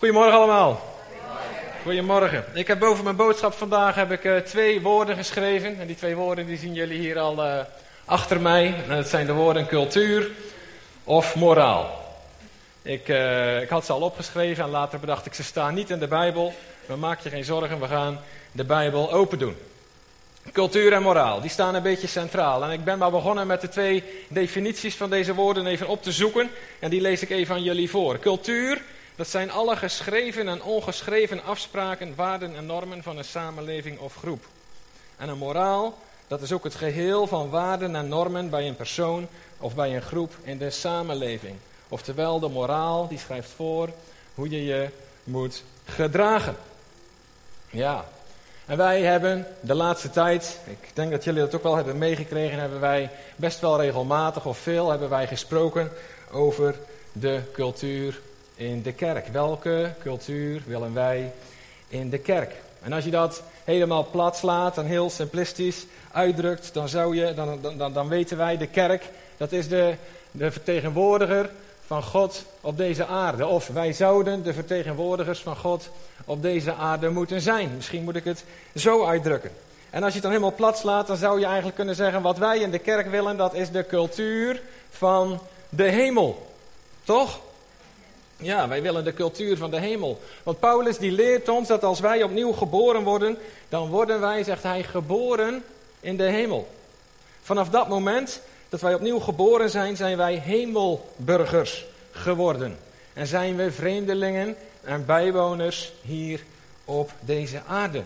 Goedemorgen allemaal. Goedemorgen. Ik heb boven mijn boodschap vandaag heb ik, uh, twee woorden geschreven. En die twee woorden die zien jullie hier al uh, achter mij. En dat zijn de woorden cultuur of moraal. Ik, uh, ik, had ze al opgeschreven en later bedacht ik, ze staan niet in de Bijbel. Maar maak je geen zorgen, we gaan de Bijbel open doen. Cultuur en moraal, die staan een beetje centraal. En ik ben maar begonnen met de twee definities van deze woorden even op te zoeken. En die lees ik even aan jullie voor. Cultuur dat zijn alle geschreven en ongeschreven afspraken, waarden en normen van een samenleving of groep. En een moraal, dat is ook het geheel van waarden en normen bij een persoon of bij een groep in de samenleving. Oftewel, de moraal die schrijft voor hoe je je moet gedragen. Ja, en wij hebben de laatste tijd, ik denk dat jullie dat ook wel hebben meegekregen, hebben wij best wel regelmatig of veel hebben wij gesproken over de cultuur in de kerk? Welke cultuur willen wij in de kerk? En als je dat helemaal plat slaat en heel simplistisch uitdrukt, dan, zou je, dan, dan, dan weten wij, de kerk, dat is de, de vertegenwoordiger van God op deze aarde. Of wij zouden de vertegenwoordigers van God op deze aarde moeten zijn. Misschien moet ik het zo uitdrukken. En als je het dan helemaal plat slaat, dan zou je eigenlijk kunnen zeggen: wat wij in de kerk willen, dat is de cultuur van de hemel. Toch? Ja, wij willen de cultuur van de hemel. Want Paulus die leert ons dat als wij opnieuw geboren worden, dan worden wij, zegt hij, geboren in de hemel. Vanaf dat moment dat wij opnieuw geboren zijn, zijn wij hemelburgers geworden. En zijn we vreemdelingen en bijwoners hier op deze aarde.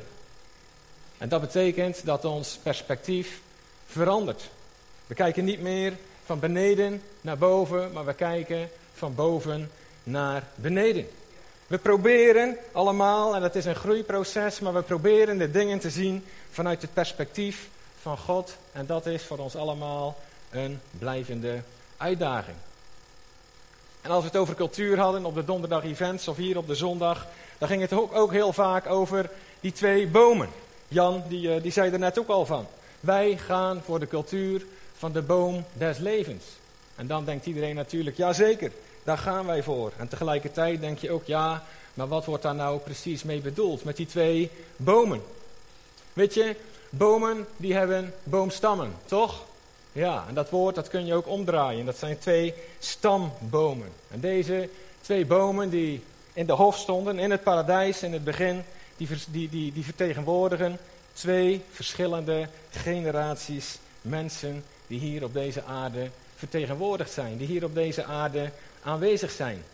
En dat betekent dat ons perspectief verandert. We kijken niet meer van beneden naar boven, maar we kijken van boven naar beneden. We proberen allemaal, en dat is een groeiproces, maar we proberen de dingen te zien vanuit het perspectief van God. En dat is voor ons allemaal een blijvende uitdaging. En als we het over cultuur hadden op de donderdag events of hier op de zondag, dan ging het ook, heel vaak over die twee bomen. Jan, die, eh, die zei er net ook al van. Wij gaan voor de cultuur van de boom des levens. En dan denkt iedereen natuurlijk, ja zeker, daar gaan wij voor. En tegelijkertijd denk je ook, ja, maar wat wordt daar nou precies mee bedoeld met die twee bomen? Weet je, bomen die hebben boomstammen, toch? Ja, en dat woord dat kun je ook omdraaien. Dat zijn twee stambomen. En deze twee bomen die in de hof stonden, in het paradijs in het begin, die, die, die, die vertegenwoordigen twee verschillende generaties mensen die hier op deze aarde vertegenwoordigd zijn. Die hier op deze aarde aanwezig zijn.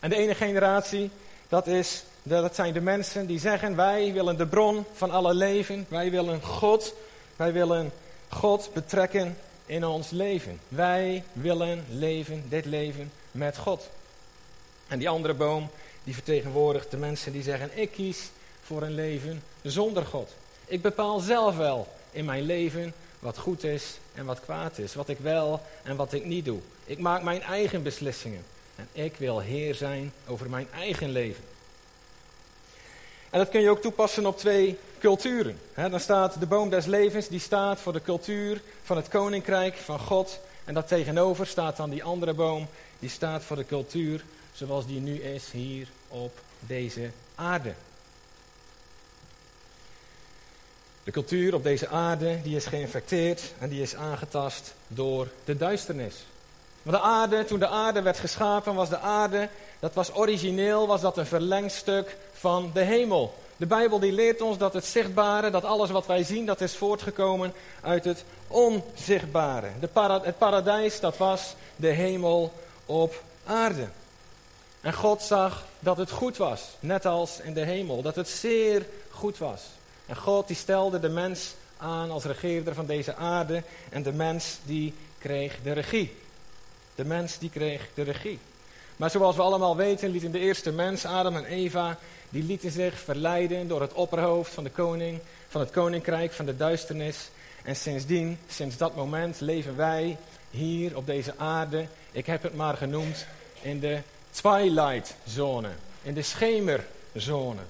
En de ene generatie, dat, is, dat zijn de mensen die zeggen: Wij willen de bron van alle leven. Wij willen God. Wij willen God betrekken in ons leven. Wij willen leven, dit leven met God. En die andere boom, die vertegenwoordigt de mensen die zeggen: Ik kies voor een leven zonder God. Ik bepaal zelf wel in mijn leven wat goed is en wat kwaad is. Wat ik wel en wat ik niet doe. Ik maak mijn eigen beslissingen. En ik wil Heer zijn over mijn eigen leven. En dat kun je ook toepassen op twee culturen. dan staat de boom des levens, die staat voor de cultuur van het koninkrijk van God. En dat tegenover staat dan die andere boom, die staat voor de cultuur zoals die nu is hier op deze aarde. De cultuur op deze aarde die is geïnfecteerd en die is aangetast door de duisternis. Want de aarde, toen de aarde werd geschapen, was de aarde, dat was origineel, was dat een verlengstuk van de hemel. De Bijbel die leert ons dat het zichtbare, dat alles wat wij zien, dat is voortgekomen uit het onzichtbare. De het paradijs, dat was de hemel op aarde. En God zag dat het goed was, net als in de hemel, dat het zeer goed was. En God die stelde de mens aan als regeerder van deze aarde en de mens die kreeg de regie. De mens die kreeg de regie. Maar zoals we allemaal weten lieten de eerste mens, Adam en Eva, die lieten zich verleiden door het opperhoofd van de koning, van het koninkrijk, van de duisternis. En sindsdien, sinds dat moment, leven wij hier op deze aarde, ik heb het maar genoemd, in de twilight zone, in de schemerzone.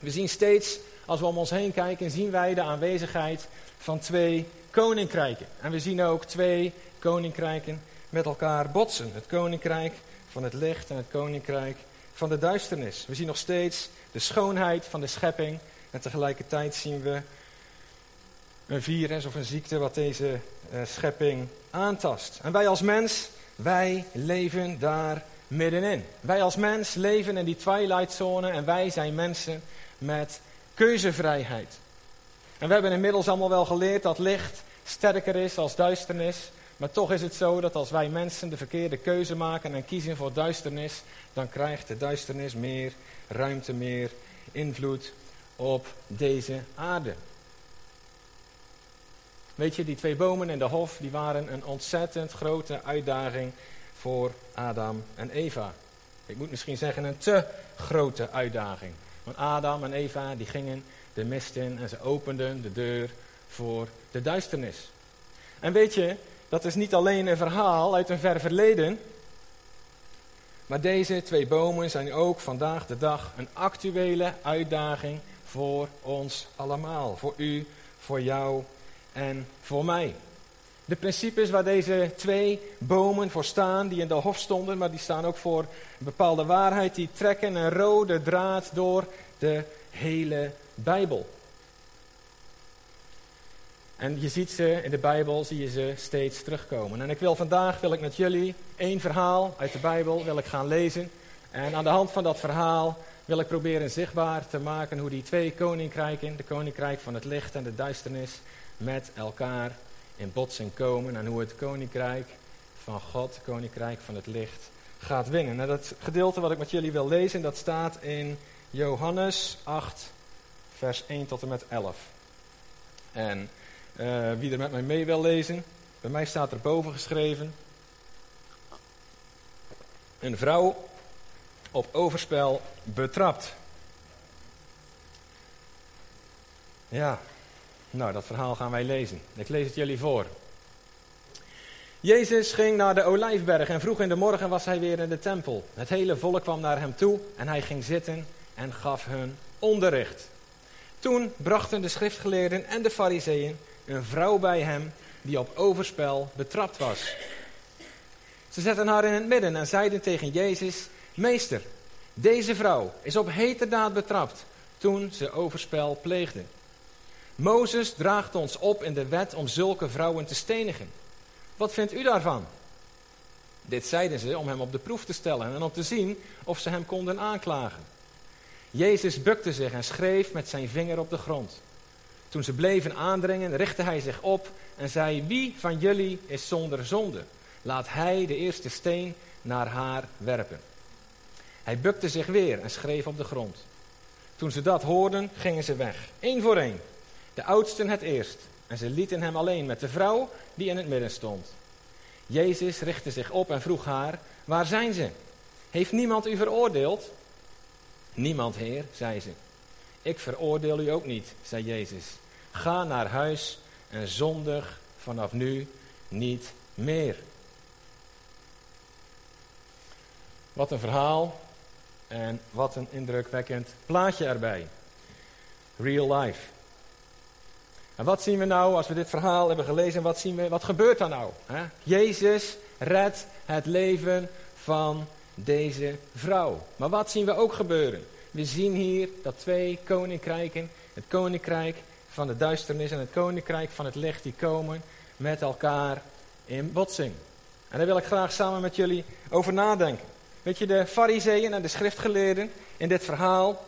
We zien steeds als we om ons heen kijken, zien wij de aanwezigheid van twee koninkrijken. En we zien ook twee koninkrijken met elkaar botsen. Het koninkrijk van het licht en het koninkrijk van de duisternis. We zien nog steeds de schoonheid van de schepping en tegelijkertijd zien we een virus of een ziekte wat deze uh, schepping aantast. En wij als mens, wij leven daar middenin. Wij als mens leven in die twilight zone en wij zijn mensen met keuzevrijheid. En we hebben inmiddels allemaal wel geleerd dat licht sterker is als duisternis. Maar toch is het zo dat als wij mensen de verkeerde keuze maken en kiezen voor duisternis, dan krijgt de duisternis meer ruimte, meer invloed op deze aarde. Weet je, die twee bomen in de hof, die waren een ontzettend grote uitdaging voor Adam en Eva. Ik moet misschien zeggen een te grote uitdaging. Want Adam en Eva die gingen de mist in en ze openden de deur voor de duisternis. En weet je, dat is niet alleen een verhaal uit een ver verleden. Maar deze twee bomen zijn ook vandaag de dag een actuele uitdaging voor ons allemaal. Voor u, voor jou en voor mij. De principes waar deze twee bomen voor staan, die in de hof stonden, maar die staan ook voor een bepaalde waarheid, die trekken een rode draad door de hele Bijbel. En je ziet ze in de Bijbel, zie je ze steeds terugkomen. En ik wil vandaag, wil ik met jullie één verhaal uit de Bijbel wil ik gaan lezen. En aan de hand van dat verhaal wil ik proberen zichtbaar te maken hoe die twee koninkrijken, de koninkrijk van het licht en de duisternis, met elkaar in botsing komen. En hoe het koninkrijk van God, het koninkrijk van het licht, gaat winnen. En dat gedeelte wat ik met jullie wil lezen, dat staat in Johannes 8, vers 1 tot en met 11. En uh, wie er met mij mee wil lezen, bij mij staat er boven geschreven. Een vrouw op overspel betrapt. Ja, nou dat verhaal gaan wij lezen. Ik lees het jullie voor. Jezus ging naar de olijfberg en vroeg in de morgen was hij weer in de tempel. Het hele volk kwam naar hem toe en hij ging zitten en gaf hun onderricht. Toen brachten de schriftgeleerden en de fariseeën een vrouw bij hem die op overspel betrapt was. Ze zetten haar in het midden en zeiden tegen Jezus: Meester, deze vrouw is op heterdaad betrapt toen ze overspel pleegde. Mozes draagt ons op in de wet om zulke vrouwen te stenigen. Wat vindt u daarvan? Dit zeiden ze om hem op de proef te stellen en om te zien of ze hem konden aanklagen. Jezus bukte zich en schreef met zijn vinger op de grond. Toen ze bleven aandringen, richtte hij zich op en zei: Wie van jullie is zonder zonde? Laat hij de eerste steen naar haar werpen. Hij bukte zich weer en schreef op de grond. Toen ze dat hoorden, gingen ze weg, één voor één. De oudsten het eerst. En ze lieten hem alleen met de vrouw die in het midden stond. Jezus richtte zich op en vroeg haar: Waar zijn ze? Heeft niemand u veroordeeld? Niemand, Heer, zei ze. Ik veroordeel u ook niet, zei Jezus. Ga naar huis en zondig vanaf nu niet meer. Wat een verhaal en wat een indrukwekkend plaatje erbij. Real life. En wat zien we nou als we dit verhaal hebben gelezen? Wat, zien we, wat gebeurt er nou? Hè? Jezus redt het leven van deze vrouw. Maar wat zien we ook gebeuren? We zien hier dat twee koninkrijken, het koninkrijk van de duisternis en het koninkrijk van het licht, die komen met elkaar in botsing. En daar wil ik graag samen met jullie over nadenken. Weet je, de fariseeën en de schriftgeleerden in dit verhaal,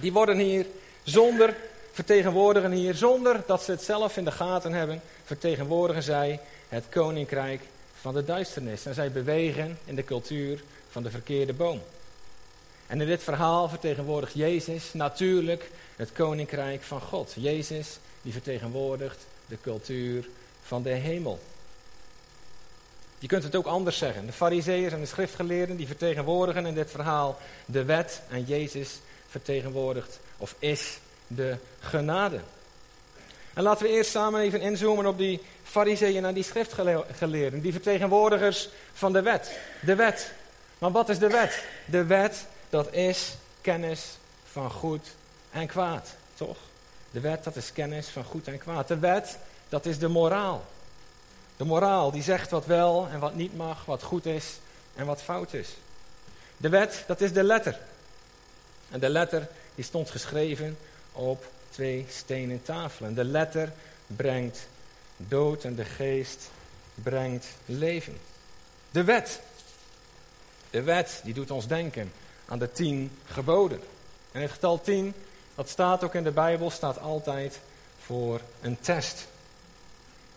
die worden hier zonder, vertegenwoordigen hier, zonder dat ze het zelf in de gaten hebben, vertegenwoordigen zij het koninkrijk van de duisternis. En zij bewegen in de cultuur van de verkeerde boom. En in dit verhaal vertegenwoordigt Jezus natuurlijk het koninkrijk van God. Jezus die vertegenwoordigt de cultuur van de hemel. Je kunt het ook anders zeggen. De fariseeërs en de schriftgeleerden die vertegenwoordigen in dit verhaal de wet en Jezus vertegenwoordigt of is de genade. En laten we eerst samen even inzoomen op die fariseeën en die schriftgeleerden, die vertegenwoordigers van de wet. De wet. Maar wat is de wet? De wet, dat is kennis van goed en kwaad, toch? De wet, dat is kennis van goed en kwaad. De wet, dat is de moraal. De moraal die zegt wat wel en wat niet mag, wat goed is en wat fout is. De wet, dat is de letter. En de letter die stond geschreven op twee stenen tafelen. De letter brengt dood en de geest brengt leven. De wet. De wet die doet ons denken aan de tien geboden. En het getal tien, dat staat ook in de Bijbel, staat altijd voor een test.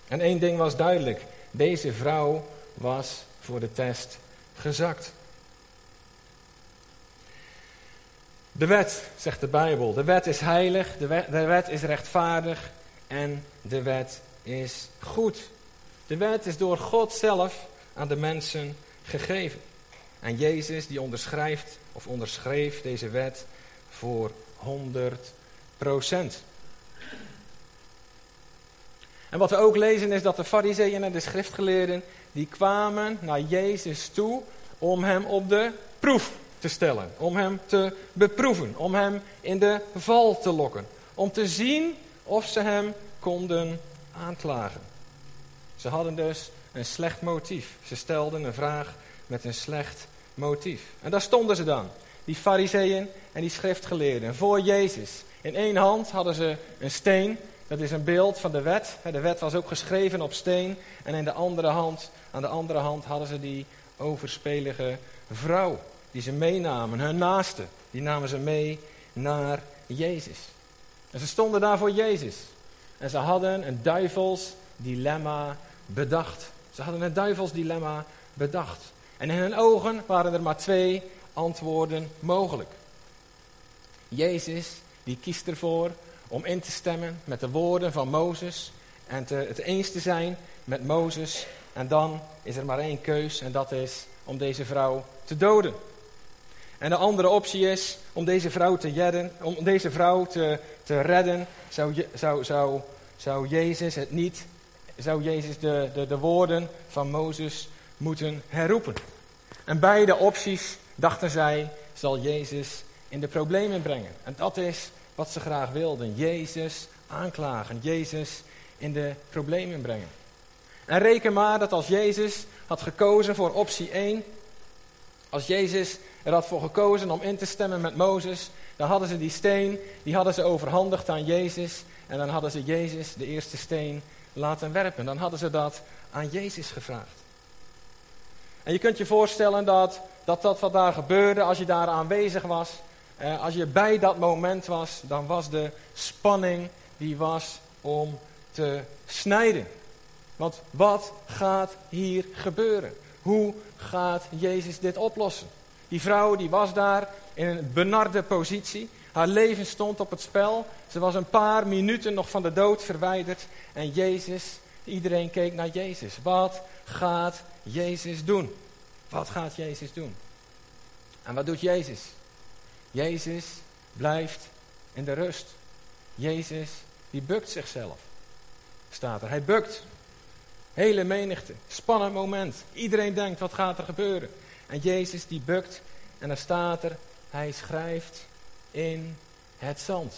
En één ding was duidelijk. Deze vrouw was voor de test gezakt. De wet, zegt de Bijbel, de wet is heilig, de wet, is rechtvaardig en de wet is goed. De wet is door God zelf aan de mensen gegeven. En Jezus die onderschrijft of onderschreef deze wet voor 100 procent. En wat we ook lezen is dat de fariseeën en de schriftgeleerden, die kwamen naar Jezus toe om hem op de proef te stellen. Om hem te beproeven, om hem in de val te lokken. Om te zien of ze hem konden aanklagen. Ze hadden dus een slecht motief. Ze stelden een vraag met een slecht motief. En daar stonden ze dan, die fariseeën en die schriftgeleerden, voor Jezus. In één hand hadden ze een steen, dat is een beeld van de wet. De wet was ook geschreven op steen. En in de andere hand, aan de andere hand hadden ze die overspelige vrouw die ze meenamen, hun naaste, die namen ze mee naar Jezus. En ze stonden daar voor Jezus. En ze hadden een duivels dilemma bedacht. Ze hadden een duivels dilemma bedacht. En in hun ogen waren er maar twee antwoorden mogelijk. Jezus, die kiest ervoor om in te stemmen met de woorden van Mozes en te, het eens te zijn met Mozes. En dan is er maar één keus en dat is om deze vrouw te doden. En de andere optie is om deze vrouw te redden, om deze vrouw te, te redden, zou, zou, zou, zou Jezus het niet, zou Jezus de, de, de woorden van Mozes moeten herroepen. En beide opties, dachten zij, zal Jezus in de problemen brengen. En dat is wat ze graag wilden. Jezus aanklagen, Jezus in de problemen brengen. En reken maar dat als Jezus had gekozen voor optie 1, als Jezus er had voor gekozen om in te stemmen met Mozes, dan hadden ze die steen, die hadden ze overhandigd aan Jezus. En dan hadden ze Jezus de eerste steen laten werpen. Dan hadden ze dat aan Jezus gevraagd. En je kunt je voorstellen dat dat, dat wat daar gebeurde, als je daar aanwezig was, eh, als je bij dat moment was, dan was de spanning die was om te snijden. Want wat gaat hier gebeuren? Hoe gaat Jezus dit oplossen? Die vrouw die was daar in een benarde positie. Haar leven stond op het spel. Ze was een paar minuten nog van de dood verwijderd. En Jezus, iedereen keek naar Jezus. Wat gaat Jezus doen? Wat gaat Jezus doen? En wat doet Jezus? Jezus blijft in de rust. Jezus, die bukt zichzelf. Staat er. Hij bukt. Hele menigte. Spannend moment. Iedereen denkt, wat gaat er gebeuren? En Jezus die bukt en dan staat er, hij schrijft in het zand.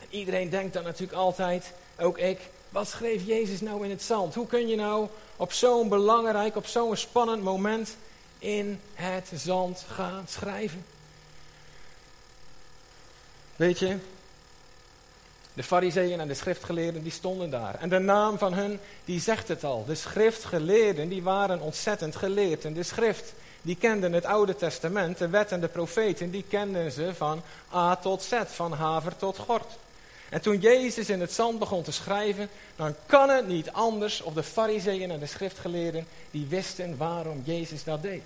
En iedereen denkt dan natuurlijk altijd, ook ik, wat schreef Jezus nou in het zand? Hoe kun je nou op zo'n belangrijk, op zo'n spannend moment in het zand gaan schrijven? Weet je, de fariseeën en de schriftgeleerden die stonden daar. En de naam van hun, die zegt het al. De schriftgeleerden, die waren ontzettend geleerd in de schrift. Die kenden het Oude Testament, de wet en de profeten, die kenden ze van A tot Z, van haver tot gort. En toen Jezus in het zand begon te schrijven, dan kan het niet anders of de fariseeën en de schriftgeleerden, die wisten waarom Jezus dat deed.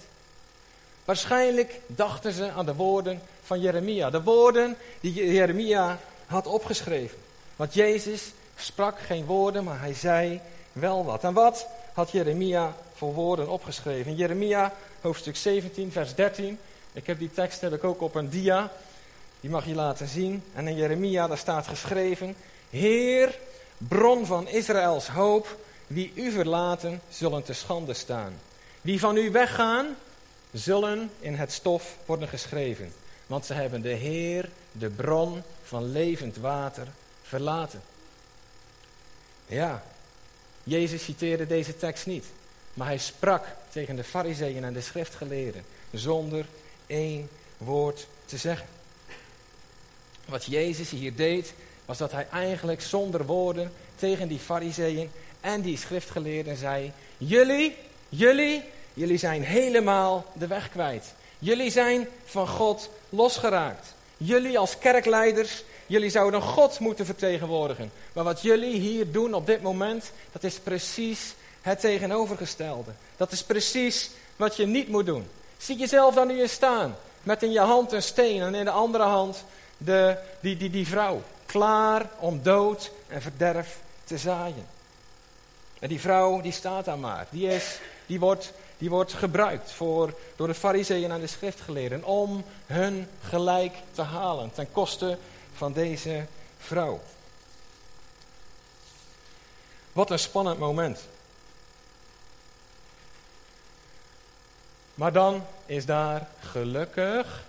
Waarschijnlijk dachten ze aan de woorden van Jeremia. De woorden die Jeremia had opgeschreven. Want Jezus sprak geen woorden, maar hij zei wel wat. En wat had Jeremia voor woorden opgeschreven? Jeremia, hoofdstuk 17, vers 13. Ik heb die tekst heb ik ook op een dia. Die mag je laten zien. En in Jeremia, daar staat geschreven: Heer, bron van Israëls hoop, wie u verlaten, zullen te schande staan. Wie van u weggaan, zullen in het stof worden geschreven. Want ze hebben de Heer, de bron van levend water, verlaten. Ja, Jezus citeerde deze tekst niet. Maar hij sprak tegen de fariseeën en de schriftgeleerden, zonder één woord te zeggen. Wat Jezus hier deed, was dat hij eigenlijk zonder woorden tegen die fariseeën en die schriftgeleerden zei, jullie, jullie, jullie zijn helemaal de weg kwijt. Jullie zijn van God losgeraakt. Jullie als kerkleiders, jullie zouden God moeten vertegenwoordigen. Maar wat jullie hier doen op dit moment, dat is precies het tegenovergestelde. Dat is precies wat je niet moet doen. Zie jezelf dan nu eens staan, met in je hand een steen en in de andere hand de, die, die, die vrouw. Klaar om dood en verderf te zaaien. En die vrouw, die staat daar maar. Die, is, die, wordt, die wordt gebruikt voor, door de fariseeën en de schriftgeleerden om hun gelijk te halen ten koste van deze vrouw. Wat een spannend moment. Maar dan is daar gelukkig,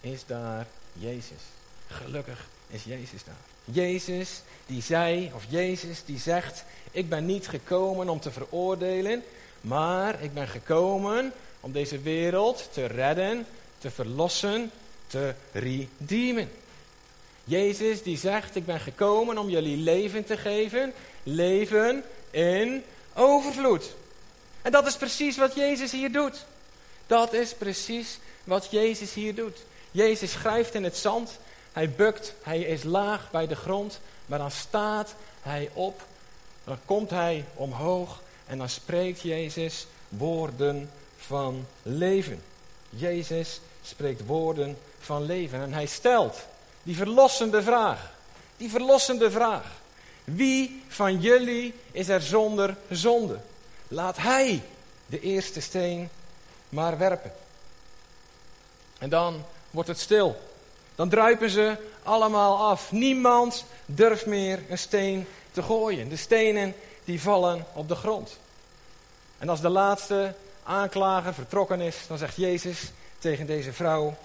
is daar Jezus. Gelukkig is Jezus daar. Jezus die zei, of Jezus die zegt, ik ben niet gekomen om te veroordelen, maar ik ben gekomen om deze wereld te redden, te verlossen, te redeemen. Jezus die zegt, ik ben gekomen om jullie leven te geven, leven in overvloed. En dat is precies wat Jezus hier doet. Dat is precies wat Jezus hier doet. Jezus schrijft in het zand, hij bukt, hij is laag bij de grond, maar dan staat hij op, dan komt hij omhoog en dan spreekt Jezus woorden van leven. Jezus spreekt woorden van leven en hij stelt die verlossende vraag. Die verlossende vraag. Wie van jullie is er zonder zonde? Laat hij de eerste steen maar werpen. En dan wordt het stil. Dan druipen ze allemaal af. Niemand durft meer een steen te gooien. De stenen die vallen op de grond. En als de laatste aanklager vertrokken is, dan zegt Jezus tegen deze vrouw.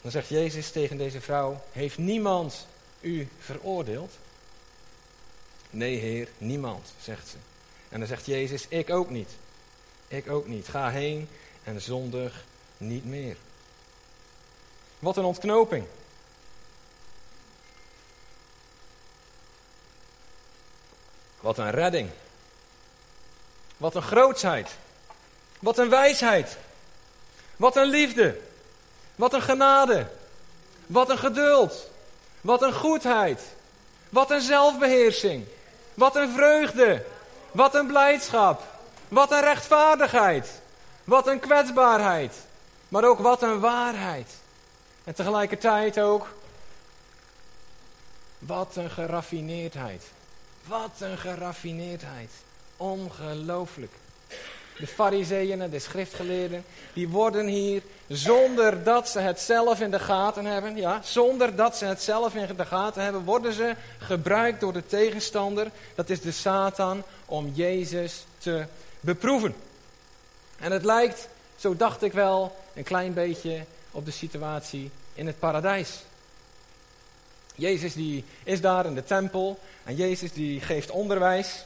Dan zegt Jezus tegen deze vrouw: Heeft niemand u veroordeeld? Nee, Heer, niemand, zegt ze. En dan zegt Jezus: Ik ook niet. Ik ook niet. Ga heen en zondig niet meer. Wat een ontknoping. Wat een redding. Wat een grootsheid. Wat een wijsheid. Wat een liefde. Wat een genade. Wat een geduld. Wat een goedheid. Wat een zelfbeheersing. Wat een vreugde. Wat een blijdschap. Wat een rechtvaardigheid. Wat een kwetsbaarheid. Maar ook wat een waarheid. En tegelijkertijd ook. Wat een geraffineerdheid. Wat een geraffineerdheid. Ongelooflijk. De fariseeën en de schriftgeleerden, die worden hier zonder dat ze het zelf in de gaten hebben, ja, zonder dat ze het zelf in de gaten hebben, worden ze gebruikt door de tegenstander, dat is de Satan, om Jezus te beproeven. En het lijkt, zo dacht ik wel, een klein beetje op de situatie in het paradijs. Jezus die is daar in de tempel en Jezus die geeft onderwijs.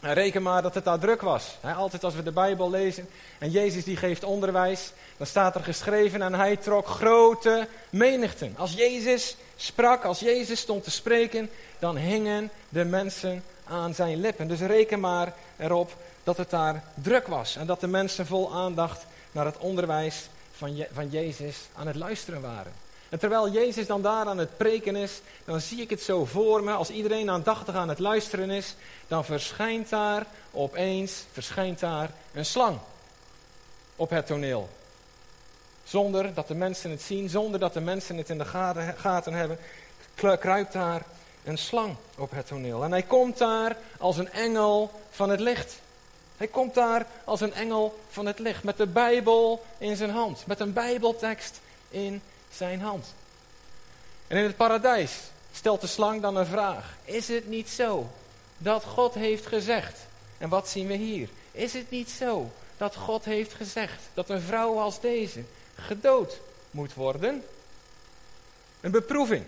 En reken maar dat het daar druk was. altijd als we de Bijbel lezen en Jezus die geeft onderwijs, dan staat er geschreven en hij trok grote menigten. Als Jezus sprak, als Jezus stond te spreken, dan hingen de mensen aan zijn lippen. Dus reken maar erop dat het daar druk was en dat de mensen vol aandacht naar het onderwijs van, van Jezus aan het luisteren waren. En terwijl Jezus dan daar aan het preken is, dan zie ik het zo voor me. Als iedereen aandachtig aan het luisteren is, dan verschijnt daar opeens verschijnt daar een slang op het toneel. Zonder dat de mensen het zien, zonder dat de mensen het in de gaten hebben, kruipt daar een slang op het toneel. En hij komt daar als een engel van het licht. Hij komt daar als een engel van het licht, met de Bijbel in zijn hand, met een Bijbeltekst in zijn hand. En in het paradijs stelt de slang dan een vraag. Is het niet zo dat God heeft gezegd? En wat zien we hier? Is het niet zo dat God heeft gezegd dat een vrouw als deze gedood moet worden? Een beproeving,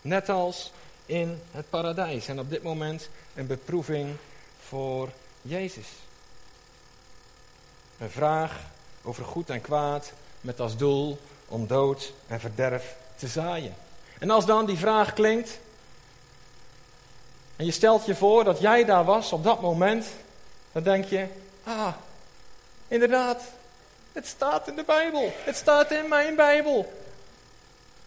net als in het paradijs. En op dit moment een beproeving voor Jezus. Een vraag over goed en kwaad met als doel om dood en verderf te zaaien. En als dan die vraag klinkt, en je stelt je voor dat jij daar was op dat moment, dan denk je, ah, inderdaad, het staat in de Bijbel. Het staat in mijn Bijbel.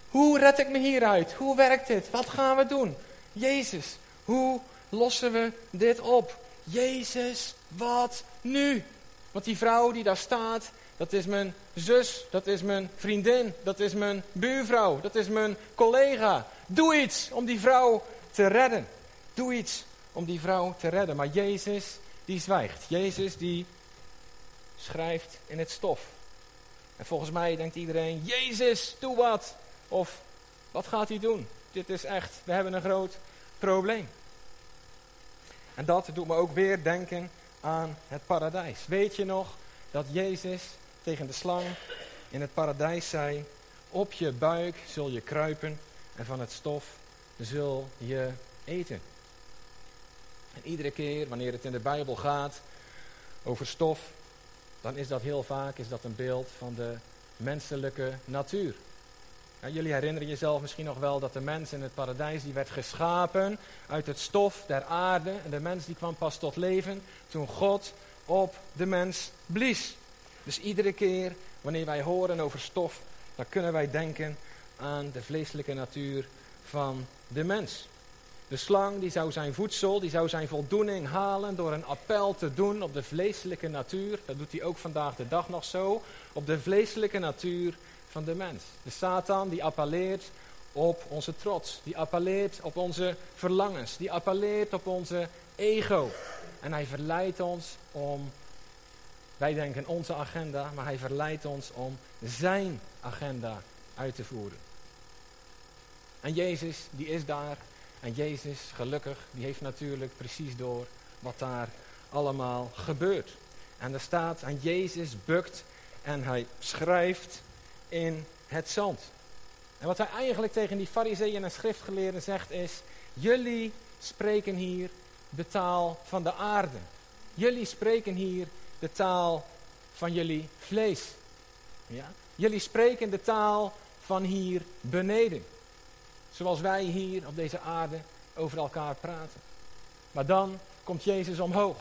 Hoe red ik me hieruit? Hoe werkt dit? Wat gaan we doen? Jezus, hoe lossen we dit op? Jezus, wat nu? Want die vrouw die daar staat, dat is mijn zus, dat is mijn vriendin, dat is mijn buurvrouw, dat is mijn collega. Doe iets om die vrouw te redden. Doe iets om die vrouw te redden. Maar Jezus, die zwijgt. Jezus, die schrijft in het stof. En volgens mij denkt iedereen, Jezus, doe wat. Of, wat gaat hij doen? Dit is echt, we hebben een groot probleem. En dat doet me ook weer denken aan het paradijs. Weet je nog dat Jezus tegen de slang in het paradijs zei: Op je buik zul je kruipen en van het stof zul je eten. En iedere keer wanneer het in de Bijbel gaat over stof, dan is dat heel vaak is dat een beeld van de menselijke natuur. jullie herinneren jezelf misschien nog wel dat de mens in het paradijs die werd geschapen uit het stof der aarde. En de mens die kwam pas tot leven toen God op de mens blies. Dus iedere keer wanneer wij horen over stof, dan kunnen wij denken aan de vleeselijke natuur van de mens. De slang die zou zijn voedsel, die zou zijn voldoening halen door een appel te doen op de vleeselijke natuur. Dat doet hij ook vandaag de dag nog zo. Op de vleeselijke natuur van de mens. De Satan die appelleert op onze trots. Die appelleert op onze verlangens. Die appelleert op onze ego. En hij verleidt ons om, wij denken onze agenda, maar hij verleidt ons om zijn agenda uit te voeren. En Jezus, die is daar en Jezus, gelukkig, die heeft natuurlijk precies door wat daar allemaal gebeurt. En er staat, en Jezus bukt en hij schrijft in het zand. En wat hij eigenlijk tegen die fariseeën en schriftgeleerden zegt is, jullie spreken hier de taal van de aarde. Jullie spreken hier de taal van jullie vlees. Ja? Jullie spreken de taal van hier beneden. Zoals wij hier op deze aarde over elkaar praten. Maar dan komt Jezus omhoog.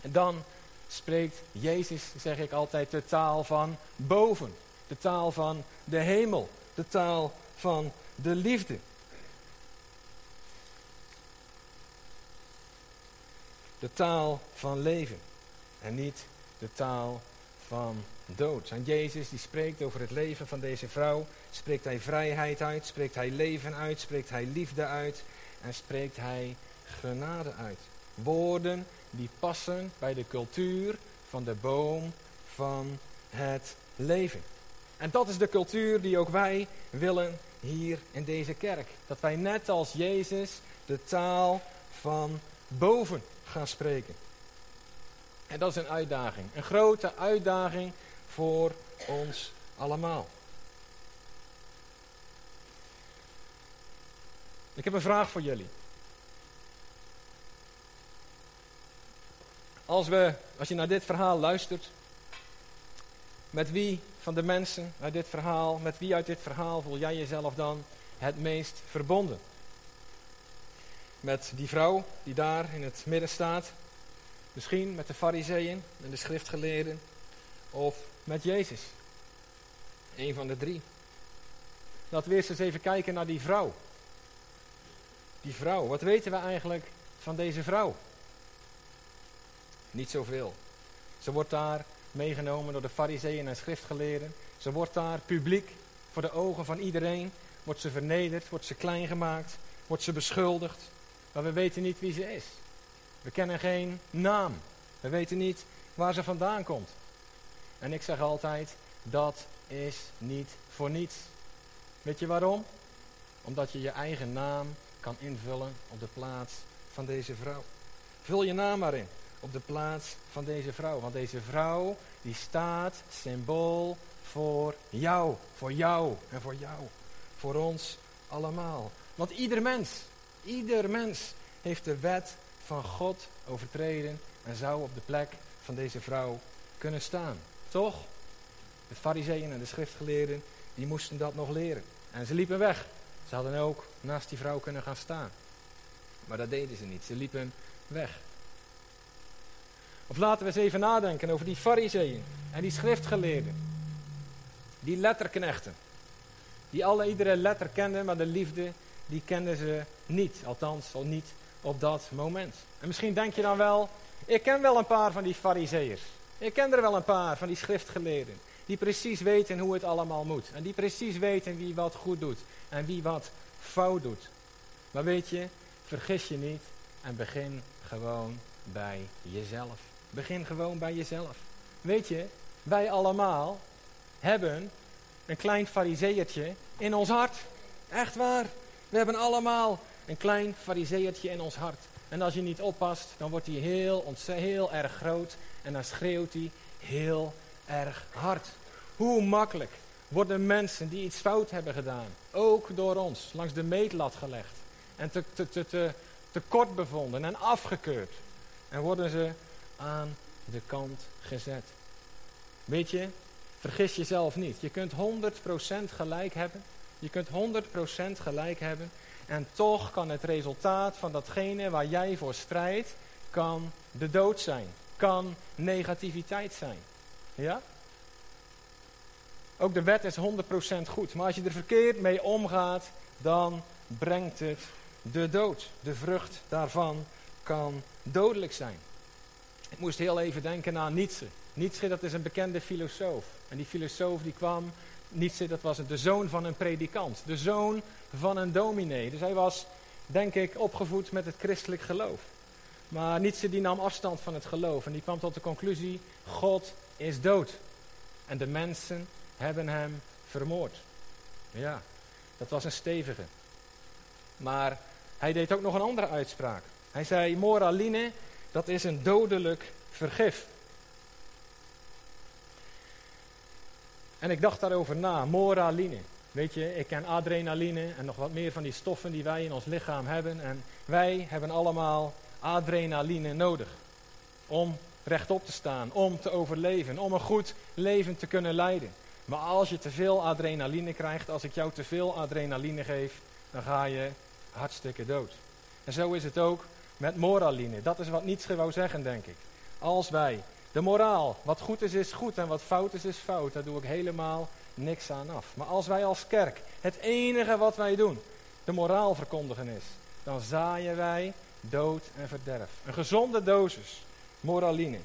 En dan spreekt Jezus, zeg ik altijd, de taal van boven. De taal van de hemel. De taal van de liefde. De taal van leven. En niet de taal van dood. En Jezus die spreekt over het leven van deze vrouw. Spreekt hij vrijheid uit, spreekt hij leven uit, spreekt hij liefde uit en spreekt hij genade uit. Woorden die passen bij de cultuur van de boom van het leven. En dat is de cultuur die ook wij willen hier in deze kerk. Dat wij net als Jezus de taal van boven gaan spreken. En dat is een uitdaging. Een grote uitdaging voor ons allemaal. Ik heb een vraag voor jullie. Als, we, als je naar dit verhaal luistert, met wie van de mensen uit dit verhaal, met wie uit dit verhaal voel jij jezelf dan het meest verbonden? Met die vrouw die daar in het midden staat, misschien met de fariseeën en de schriftgeleerden, of met Jezus. Een van de drie. Laten we eerst eens even kijken naar die vrouw. Die vrouw, wat weten we eigenlijk van deze vrouw? Niet zoveel. Ze wordt daar meegenomen door de fariseeën en schriftgeleerden. Ze wordt daar publiek voor de ogen van iedereen. Wordt ze vernederd, wordt ze klein gemaakt, wordt ze beschuldigd. Maar we weten niet wie ze is. We kennen geen naam. We weten niet waar ze vandaan komt. En ik zeg altijd, dat is niet voor niets. Weet je waarom? Omdat je je eigen naam kan invullen op de plaats van deze vrouw. Vul je naam maar in op de plaats van deze vrouw. Want deze vrouw die staat symbool voor jou, voor jou en voor jou. Voor ons allemaal. Want ieder mens, ieder mens heeft de wet van God overtreden en zou op de plek van deze vrouw kunnen staan. Toch? De fariseeën en de schriftgeleerden, die moesten dat nog leren. En ze liepen weg. Ze hadden ook naast die vrouw kunnen gaan staan. Maar dat deden ze niet. Ze liepen weg. Of laten we eens even nadenken over die fariseeën en die schriftgeleerden. Die letterknechten. Die alle iedere letter kenden, maar de liefde, die kenden ze niet. Althans, al niet op dat moment. En misschien denk je dan wel, ik ken wel een paar van die fariseeërs. Ik ken er wel een paar van die schriftgeleerden. Die precies weten hoe het allemaal moet. En die precies weten wie wat goed doet. En wie wat fout doet. Maar weet je, vergis je niet en begin gewoon bij jezelf. Begin gewoon bij jezelf. Weet je, wij allemaal hebben een klein fariseertje in ons hart. Echt waar. We hebben allemaal een klein fariseertje in ons hart. En als je niet oppast, dan wordt hij heel, heel erg groot. En dan schreeuwt hij heel erg hard. Hoe makkelijk worden mensen die iets fout hebben gedaan, ook door ons, langs de meetlat gelegd. En te, te, te, te, kort bevonden en afgekeurd. En worden ze aan de kant gezet. Weet je, vergis jezelf niet. Je kunt 100% gelijk hebben. Je kunt 100% gelijk hebben. En toch kan het resultaat van datgene waar jij voor strijdt, kan de dood zijn. Kan negativiteit zijn. Ja? Ook de wet is 100% goed. Maar als je er verkeerd mee omgaat, dan brengt het de dood. De vrucht daarvan kan dodelijk zijn. Ik moest heel even denken aan Nietzsche. Nietzsche, dat is een bekende filosoof. En die filosoof die kwam, Nietzsche, dat was de zoon van een predikant. De zoon van een dominee. Dus hij was, denk ik, opgevoed met het christelijk geloof. Maar Nietzsche die nam afstand van het geloof. En die kwam tot de conclusie, God is dood. En de mensen hebben hem vermoord. Ja, dat was een stevige. Maar hij deed ook nog een andere uitspraak. Hij zei, moraline, dat is een dodelijk vergif. En ik dacht daarover na, moraline. Weet je, ik ken adrenaline en nog wat meer van die stoffen die wij in ons lichaam hebben. En wij hebben allemaal adrenaline nodig. Om rechtop te staan, om te overleven, om een goed leven te kunnen leiden. Maar als je te veel adrenaline krijgt, als ik jou te veel adrenaline geef, dan ga je hartstikke dood. En zo is het ook met moraline. Dat is wat Nietzsche wou zeggen, denk ik. Als wij de moraal, wat goed is, is goed en wat fout is, is fout, daar doe ik helemaal niks aan af. Maar als wij als kerk het enige wat wij doen, de moraal verkondigen is, dan zaaien wij dood en verderf. Een gezonde dosis moraline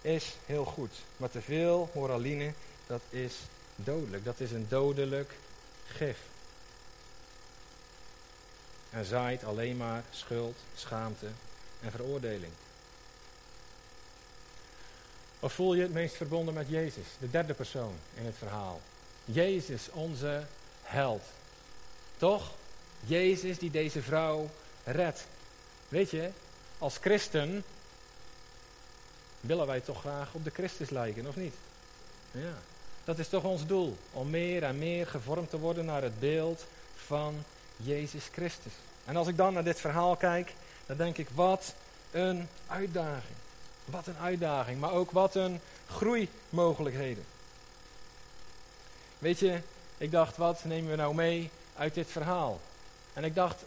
is heel goed. Maar te veel moraline, dat is dodelijk. Dat is een dodelijk gif. En zaait alleen maar schuld, schaamte en veroordeling. Of voel je het meest verbonden met Jezus, de derde persoon in het verhaal? Jezus, onze held. Toch? Jezus die deze vrouw redt. Weet je, als christen willen wij toch graag op de Christus lijken, of niet? Ja. Dat is toch ons doel, om meer en meer gevormd te worden naar het beeld van Jezus Christus. En als ik dan naar dit verhaal kijk, dan denk ik, wat een uitdaging. Wat een uitdaging, maar ook wat een groeimogelijkheden. Weet je, ik dacht, wat nemen we nou mee uit dit verhaal? En ik dacht,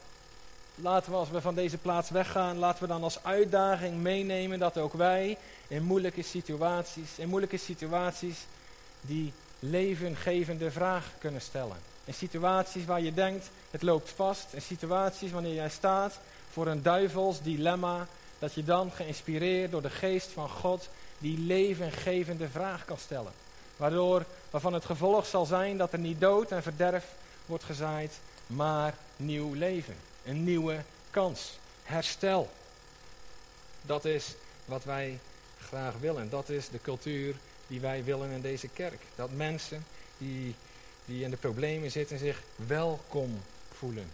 laten we als we van deze plaats weggaan, laten we dan als uitdaging meenemen dat ook wij in moeilijke situaties, in moeilijke situaties die levengevende vraag kunnen stellen. In situaties waar je denkt, het loopt vast. In situaties wanneer jij staat voor een duivels dilemma, dat je dan geïnspireerd door de geest van God die levengevende vraag kan stellen. Waardoor, waarvan het gevolg zal zijn dat er niet dood en verderf wordt gezaaid, maar nieuw leven. Een nieuwe kans. Herstel. Dat is wat wij graag willen. Dat is de cultuur die wij willen in deze kerk. Dat mensen die, die in de problemen zitten zich welkom voelen.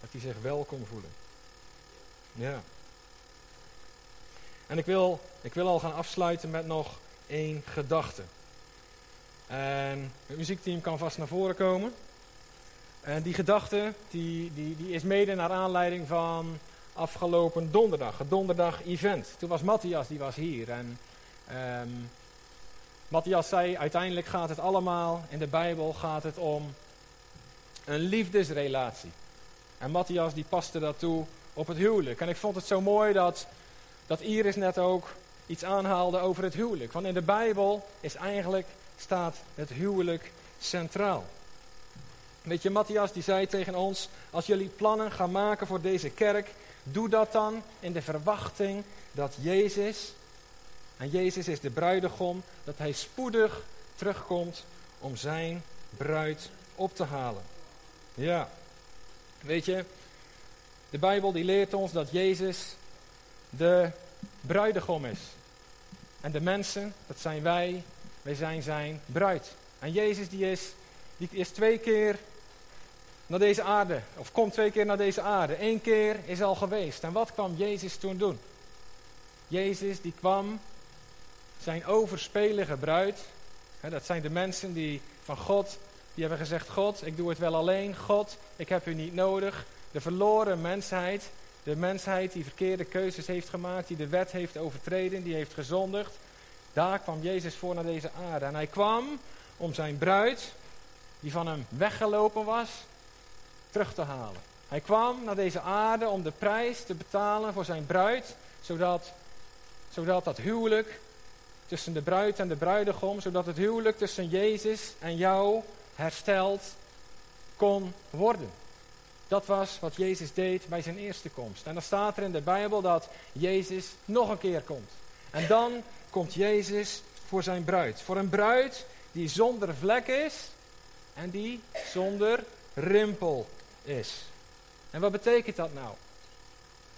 Dat die zich welkom voelen. Ja. En ik wil, ik wil al gaan afsluiten met nog één gedachte. En het muziekteam kan vast naar voren komen. En die gedachte die, die, die is mede naar aanleiding van afgelopen donderdag, het donderdag event. Toen was Matthias, die was hier. En Ehm, Matthias zei, uiteindelijk gaat het allemaal, in de Bijbel gaat het om een liefdesrelatie. En Matthias die paste dat toe op het huwelijk. En ik vond het zo mooi dat, dat Iris net ook iets aanhaalde over het huwelijk. Want in de Bijbel is eigenlijk, staat het huwelijk centraal. Weet je, Matthias die zei tegen ons, als jullie plannen gaan maken voor deze kerk, doe dat dan in de verwachting dat Jezus, en Jezus is de bruidegom, dat hij spoedig terugkomt om zijn bruid op te halen. Ja, weet je, de Bijbel die leert ons dat Jezus de bruidegom is. En de mensen, dat zijn wij, wij zijn zijn bruid. En Jezus die is, die is twee keer naar deze aarde, of komt twee keer naar deze aarde. Eén keer is al geweest. En wat kwam Jezus toen doen? Jezus die kwam zijn overspelige bruid. Dat zijn de mensen die van God, die hebben gezegd: God, ik doe het wel alleen. God, ik heb u niet nodig. De verloren mensheid, de mensheid die verkeerde keuzes heeft gemaakt, die de wet heeft overtreden, die heeft gezondigd. Daar kwam Jezus voor naar deze aarde. En hij kwam om zijn bruid, die van hem weggelopen was, terug te halen. Hij kwam naar deze aarde om de prijs te betalen voor zijn bruid, zodat, zodat dat huwelijk tussen de bruid en de bruidegom, zodat het huwelijk tussen Jezus en jou hersteld kon worden. Dat was wat Jezus deed bij zijn eerste komst. En dan staat er in de Bijbel dat Jezus nog een keer komt. En dan komt Jezus voor zijn bruid. Voor een bruid die zonder vlek is en die zonder rimpel is. En wat betekent dat nou?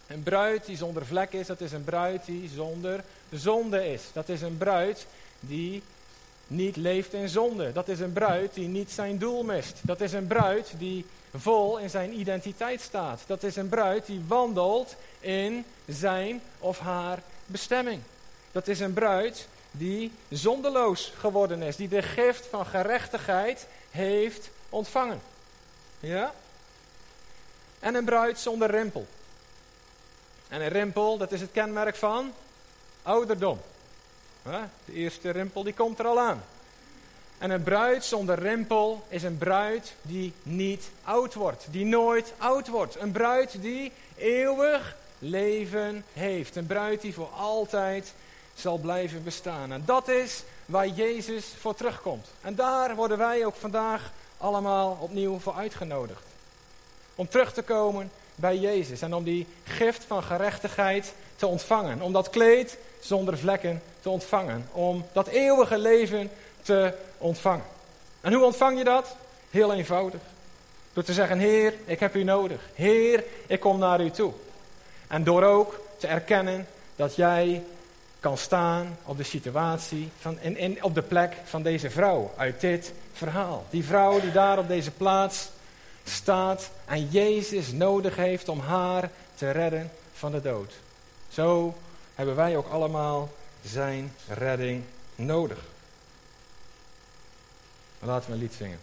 Een bruid die zonder vlek is, dat is een bruid die zonder zonde is. Dat is een bruid die niet leeft in zonde. Dat is een bruid die niet zijn doel mist. Dat is een bruid die vol in zijn identiteit staat. Dat is een bruid die wandelt in zijn of haar bestemming. Dat is een bruid die zondeloos geworden is, die de gift van gerechtigheid heeft ontvangen. Ja? En een bruid zonder rimpel. En een rimpel, dat is het kenmerk van ouderdom. De eerste rimpel die komt er al aan. En een bruid zonder rimpel is een bruid die niet oud wordt, die nooit oud wordt. Een bruid die eeuwig leven heeft. Een bruid die voor altijd zal blijven bestaan. En dat is waar Jezus voor terugkomt. En daar worden wij ook vandaag allemaal opnieuw voor uitgenodigd. Om terug te komen bij Jezus en om die gift van gerechtigheid te ontvangen. Om dat kleed zonder vlekken te ontvangen. Om dat eeuwige leven te ontvangen. En hoe ontvang je dat? Heel eenvoudig. Door te zeggen, Heer, ik heb u nodig. Heer, ik kom naar u toe. En door ook te erkennen dat jij kan staan op de situatie, van, op de plek van deze vrouw uit dit verhaal. Die vrouw die daar op deze plaats staat en Jezus nodig heeft om haar te redden van de dood. Zo hebben wij ook allemaal zijn redding nodig. Laten we een lied zingen.